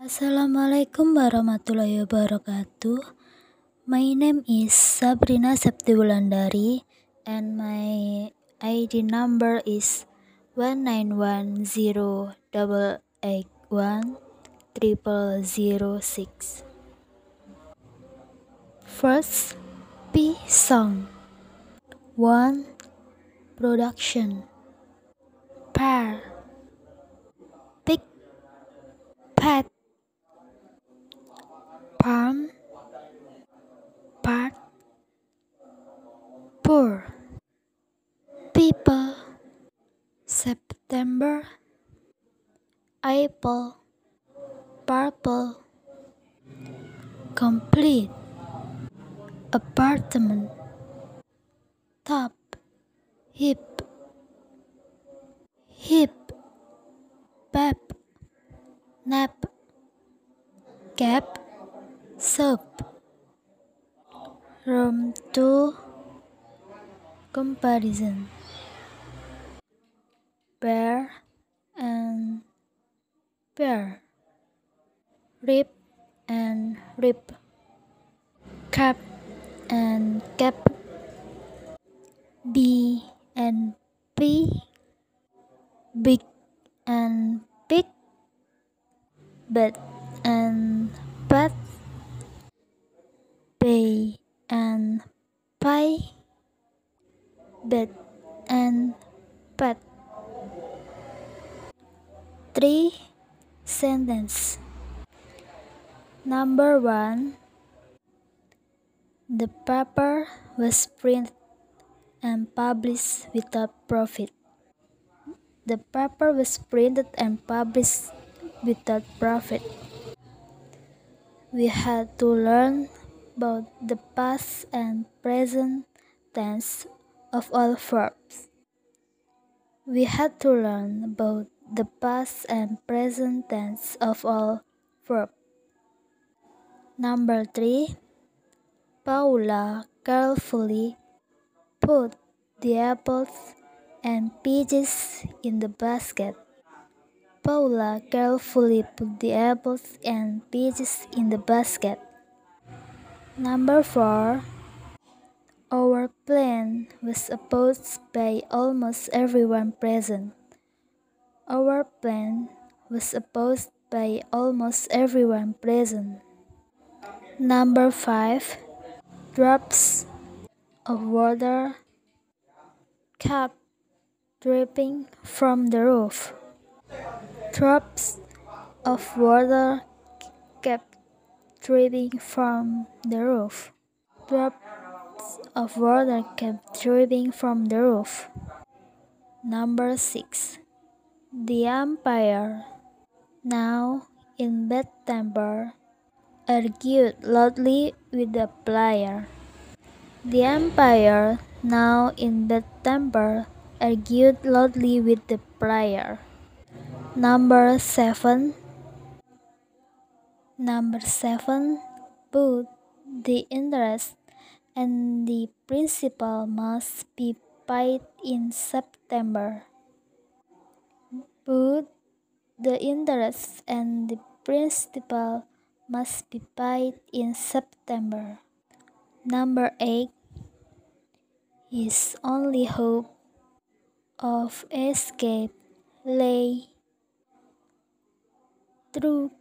Assalamualaikum warahmatullahi wabarakatuh. My name is Sabrina Septiwulandari and my ID number is one nine one zero double eight one triple zero six. First, P song. One production. Pair. September. Apple. Purple. Complete. Apartment. Top. Hip. Hip. Pep. Nap. Cap. Soap. Room 2. Comparison. Bear and bear. rip and rip, Cap and cap. B and P. Big and big. Bed and bed. Pay and pie. Bed and pet. Three sentence. Number one. The paper was printed and published without profit. The paper was printed and published without profit. We had to learn about the past and present tense of all verbs. We had to learn about the past and present tense of all verb. Number 3. Paula carefully put the apples and peaches in the basket. Paula carefully put the apples and peaches in the basket. Number 4. Our plan was opposed by almost everyone present. Our plan was opposed by almost everyone present. Number 5. Drops of water kept dripping from the roof. Drops of water kept dripping from the roof. Drops of water kept dripping from the roof. Number 6. The umpire, now in bad temper, argued loudly with the player. The umpire, now in bad temper, argued loudly with the player. Number 7. Number 7. Both the interest and the principal must be paid in September. The interest and the principal must be paid in September. Number 8. His only hope of escape lay through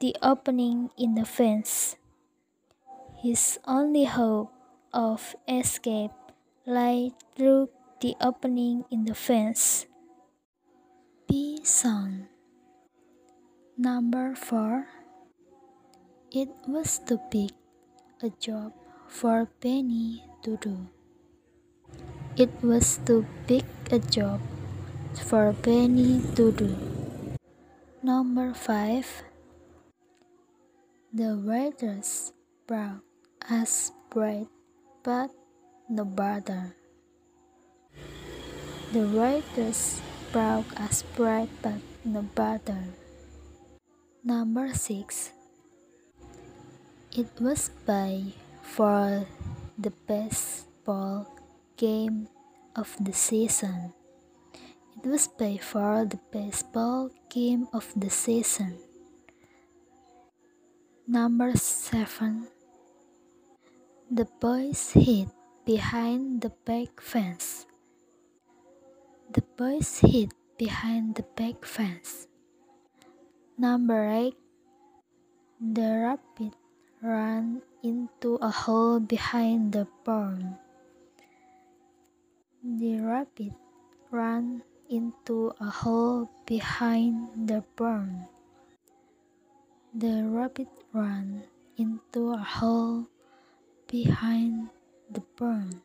the opening in the fence. His only hope of escape lay through the opening in the fence. B song. Number 4. It was too big a job for Penny to do. It was too big a job for Penny to do. Number 5. The waitress brought us bread, but no butter. The waitress brought us bread, but no butter. Number 6. It was by far the best ball game of the season. It was by far the best ball game of the season. Number 7. The boys hid behind the back fence. The boys hid behind the back fence. Number 8. The rabbit ran into a hole behind the barn. The rabbit ran into a hole behind the barn. The rabbit ran into a hole behind the barn.